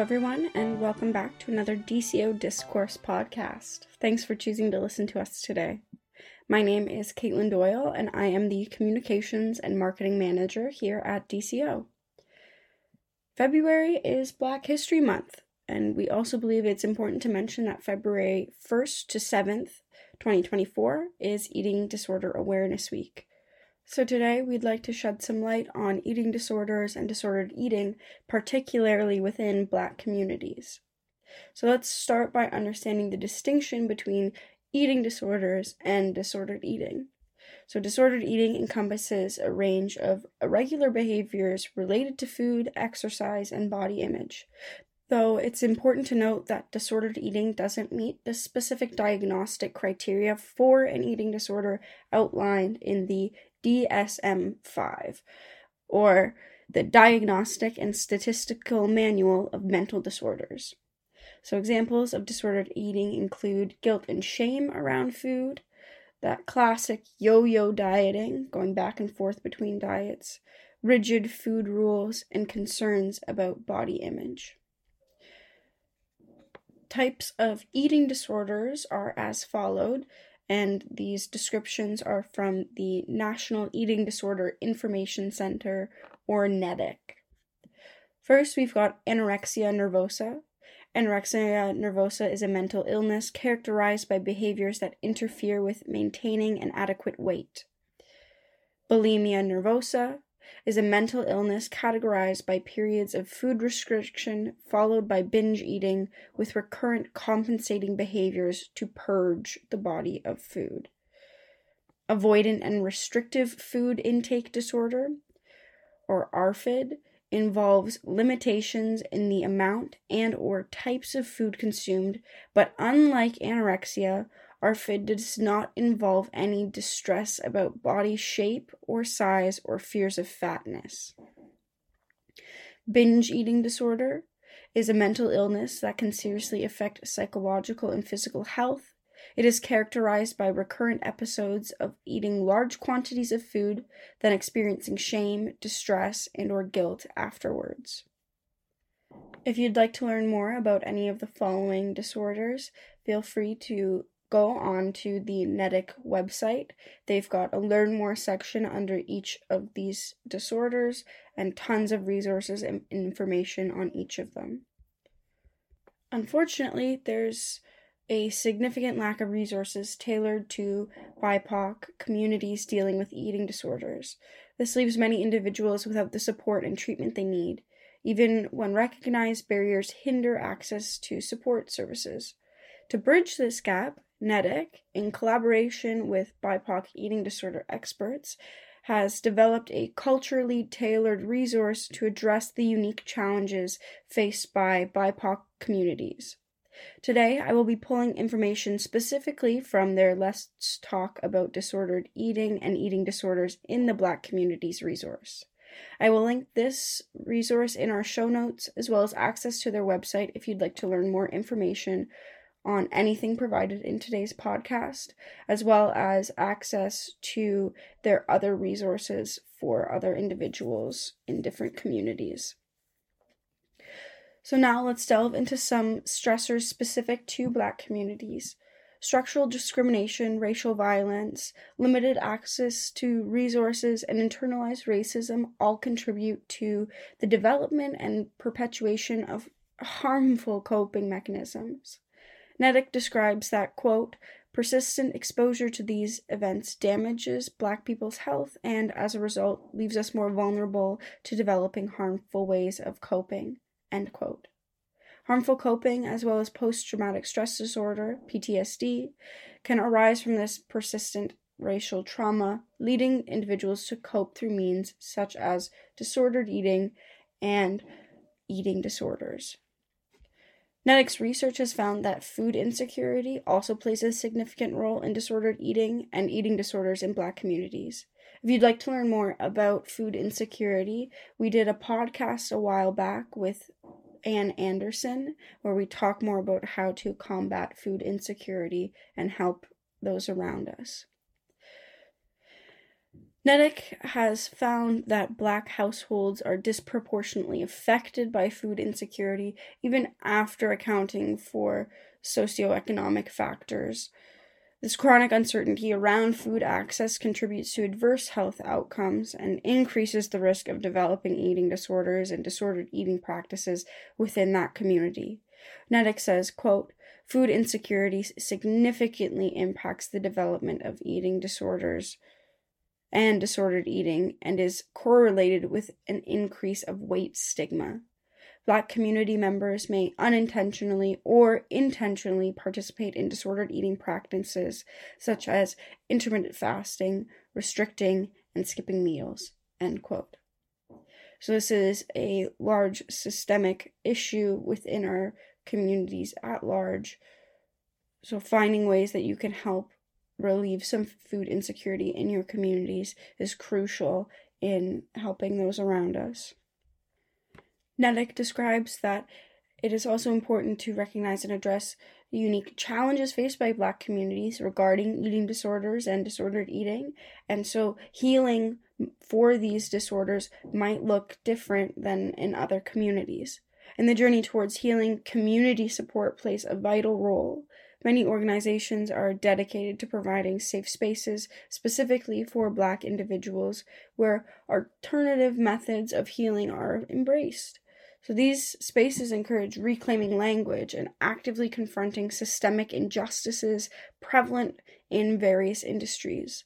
Hello, everyone, and welcome back to another DCO Discourse podcast. Thanks for choosing to listen to us today. My name is Katelyn Doyle, and I am the Communications and Marketing Manager here at DCO. February is Black History Month, and we also believe it's important to mention that February 1st to 7th, 2024, is Eating Disorder Awareness Week. So, today we'd like to shed some light on eating disorders and disordered eating, particularly within Black communities. So, let's start by understanding the distinction between eating disorders and disordered eating. So, disordered eating encompasses a range of irregular behaviors related to food, exercise, and body image. Though it's important to note that disordered eating doesn't meet the specific diagnostic criteria for an eating disorder outlined in the DSM 5, or the Diagnostic and Statistical Manual of Mental Disorders. So, examples of disordered eating include guilt and shame around food, that classic yo yo dieting, going back and forth between diets, rigid food rules, and concerns about body image. Types of eating disorders are as followed and these descriptions are from the National Eating Disorder Information Center, or NEDIC. First, we've got anorexia nervosa. Anorexia nervosa is a mental illness characterized by behaviors that interfere with maintaining an adequate weight. Bulimia nervosa is a mental illness categorized by periods of food restriction followed by binge eating with recurrent compensating behaviors to purge the body of food. Avoidant and restrictive food intake disorder, or ARFID, involves limitations in the amount and or types of food consumed, but unlike anorexia, ARFID does not involve any distress about body shape or size or fears of fatness. Binge eating disorder is a mental illness that can seriously affect psychological and physical health. It is characterized by recurrent episodes of eating large quantities of food, then experiencing shame, distress, and or guilt afterwards. If you'd like to learn more about any of the following disorders, feel free to go on to the NEDIC website. They've got a learn more section under each of these disorders and tons of resources and information on each of them. Unfortunately, there's a significant lack of resources tailored to BIPOC communities dealing with eating disorders. This leaves many individuals without the support and treatment they need, even when recognized barriers hinder access to support services. To bridge this gap, NEDIC, in collaboration with BIPOC eating disorder experts, has developed a culturally tailored resource to address the unique challenges faced by BIPOC communities. Today, I will be pulling information specifically from their Let's Talk About Disordered Eating and Eating Disorders in the Black Communities resource. I will link this resource in our show notes as well as access to their website if you'd like to learn more information on anything provided in today's podcast, as well as access to their other resources for other individuals in different communities. So, now let's delve into some stressors specific to Black communities. Structural discrimination, racial violence, limited access to resources, and internalized racism all contribute to the development and perpetuation of harmful coping mechanisms. NEDIC describes that, quote, persistent exposure to these events damages black people's health and, as a result, leaves us more vulnerable to developing harmful ways of coping, end quote. Harmful coping, as well as post traumatic stress disorder, PTSD, can arise from this persistent racial trauma, leading individuals to cope through means such as disordered eating and eating disorders. NEDIC's research has found that food insecurity also plays a significant role in disordered eating and eating disorders in Black communities. If you'd like to learn more about food insecurity, we did a podcast a while back with Ann Anderson where we talk more about how to combat food insecurity and help those around us. NEDIC has found that black households are disproportionately affected by food insecurity, even after accounting for socioeconomic factors. This chronic uncertainty around food access contributes to adverse health outcomes and increases the risk of developing eating disorders and disordered eating practices within that community. NEDIC says, quote, Food insecurity significantly impacts the development of eating disorders and disordered eating and is correlated with an increase of weight stigma. Black community members may unintentionally or intentionally participate in disordered eating practices such as intermittent fasting, restricting, and skipping meals. End quote. So, this is a large systemic issue within our communities at large. So, finding ways that you can help relieve some food insecurity in your communities is crucial in helping those around us. NEDIC describes that it is also important to recognize and address the unique challenges faced by Black communities regarding eating disorders and disordered eating. And so, healing for these disorders might look different than in other communities. In the journey towards healing, community support plays a vital role. Many organizations are dedicated to providing safe spaces specifically for Black individuals where alternative methods of healing are embraced. So these spaces encourage reclaiming language and actively confronting systemic injustices prevalent in various industries.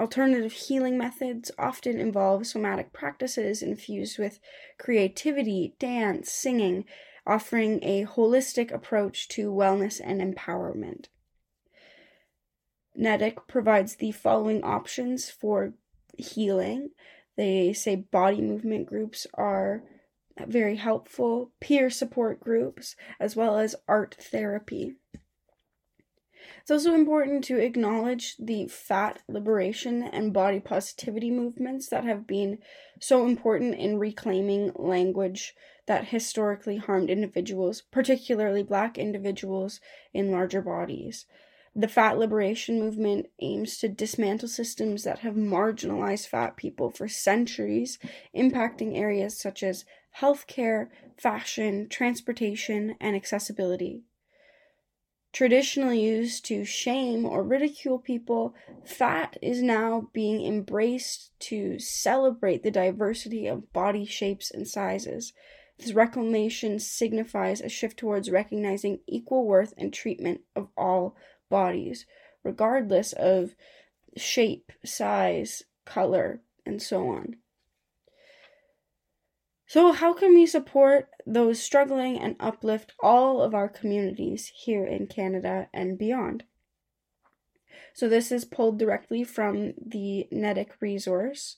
Alternative healing methods often involve somatic practices infused with creativity, dance, singing, offering a holistic approach to wellness and empowerment. NEDIC provides the following options for healing. They say body movement groups are very helpful, peer support groups, as well as art therapy. It's also important to acknowledge the fat liberation and body positivity movements that have been so important in reclaiming language that historically harmed individuals, particularly black individuals in larger bodies. The fat liberation movement aims to dismantle systems that have marginalized fat people for centuries, impacting areas such as healthcare, fashion, transportation, and accessibility. Traditionally used to shame or ridicule people, fat is now being embraced to celebrate the diversity of body shapes and sizes. This reclamation signifies a shift towards recognizing equal worth and treatment of all bodies, regardless of shape, size, color, and so on. So, how can we support those struggling and uplift all of our communities here in Canada and beyond? So, this is pulled directly from the NEDIC resource.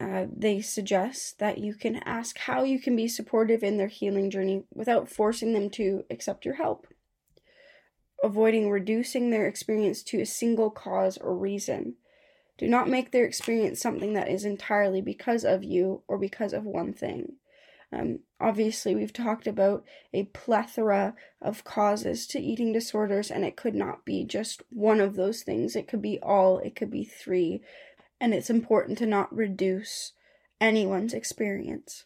Uh, they suggest that you can ask how you can be supportive in their healing journey without forcing them to accept your help. Avoiding reducing their experience to a single cause or reason do not make their experience something that is entirely because of you or because of one thing. Um, obviously, we've talked about a plethora of causes to eating disorders, and it could not be just one of those things. It could be all, it could be three, and it's important to not reduce anyone's experience.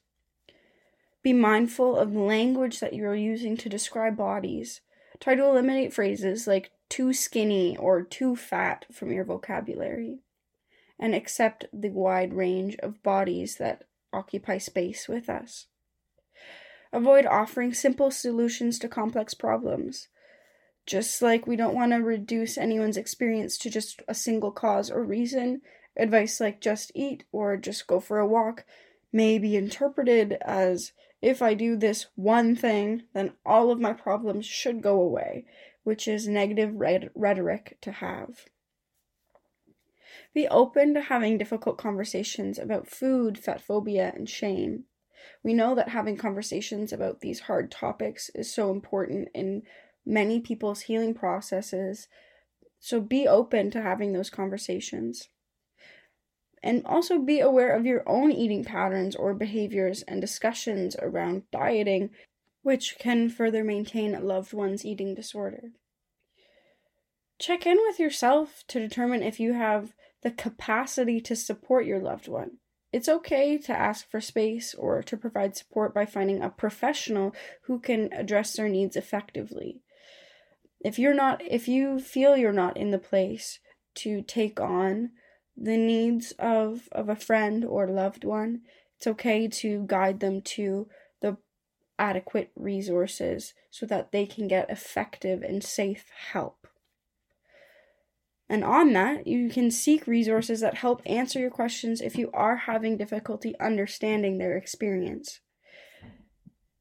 Be mindful of the language that you're using to describe bodies. Try to eliminate phrases like too skinny or too fat from your vocabulary and accept the wide range of bodies that occupy space with us. Avoid offering simple solutions to complex problems. Just like we don't want to reduce anyone's experience to just a single cause or reason, advice like just eat or just go for a walk may be interpreted as if I do this one thing, then all of my problems should go away, which is negative rhetoric to have. Be open to having difficult conversations about food, fat phobia, and shame. We know that having conversations about these hard topics is so important in many people's healing processes. So be open to having those conversations. And also be aware of your own eating patterns or behaviors and discussions around dieting, which can further maintain a loved one's eating disorder. Check in with yourself to determine if you have the capacity to support your loved one. It's okay to ask for space or to provide support by finding a professional who can address their needs effectively. If you're not if you feel you're not in the place to take on the needs of of a friend or loved one, it's okay to guide them to the adequate resources so that they can get effective and safe help. And on that, you can seek resources that help answer your questions if you are having difficulty understanding their experience.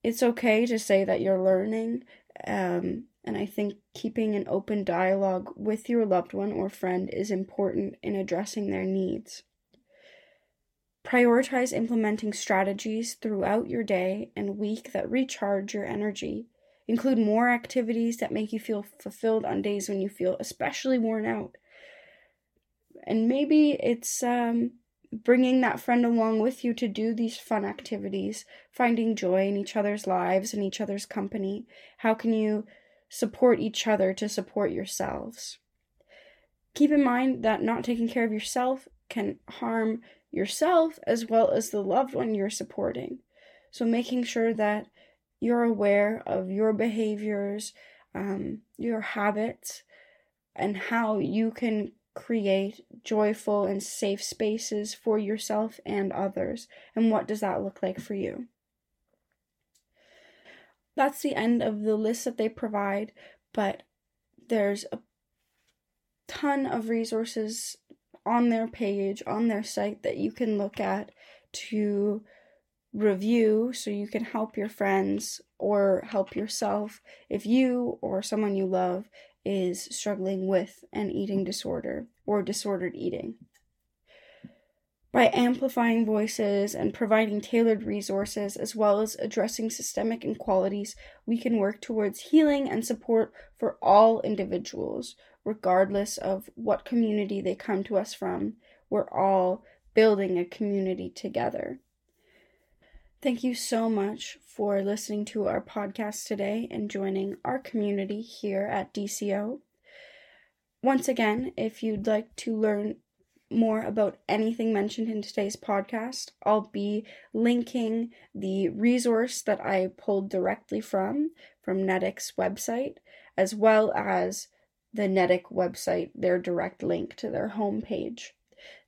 It's okay to say that you're learning, um, and I think keeping an open dialogue with your loved one or friend is important in addressing their needs. Prioritize implementing strategies throughout your day and week that recharge your energy. Include more activities that make you feel fulfilled on days when you feel especially worn out and maybe it's um, bringing that friend along with you to do these fun activities, finding joy in each other's lives and each other's company. How can you support each other to support yourselves? Keep in mind that not taking care of yourself can harm yourself as well as the loved one you're supporting. So, making sure that you're aware of your behaviors, um, your habits, and how you can create joyful and safe spaces for yourself and others? And what does that look like for you? That's the end of the list that they provide, but there's a ton of resources on their page, on their site that you can look at to review so you can help your friends or help yourself if you or someone you love is struggling with an eating disorder or disordered eating. By amplifying voices and providing tailored resources, as well as addressing systemic inequalities, we can work towards healing and support for all individuals, regardless of what community they come to us from. We're all building a community together. Thank you so much for listening to our podcast today and joining our community here at DCO. Once again, if you'd like to learn more about anything mentioned in today's podcast, I'll be linking the resource that I pulled directly from from NEDIC's website, as well as the Netic website, their direct link to their homepage.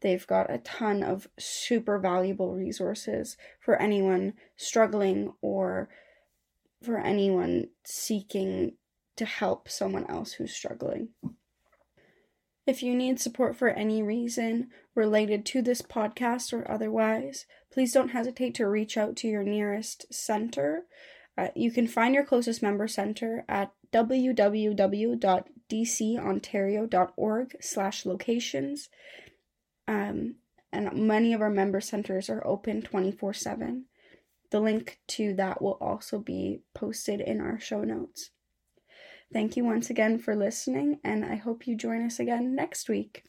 They've got a ton of super valuable resources for anyone struggling or for anyone seeking to help someone else who's struggling. If you need support for any reason related to this podcast or otherwise, please don't hesitate to reach out to your nearest center. Uh, you can find your closest member center at www.dcontario.org slash locations um, and many of our member centers are open 24 7. The link to that will also be posted in our show notes. Thank you once again for listening, and I hope you join us again next week.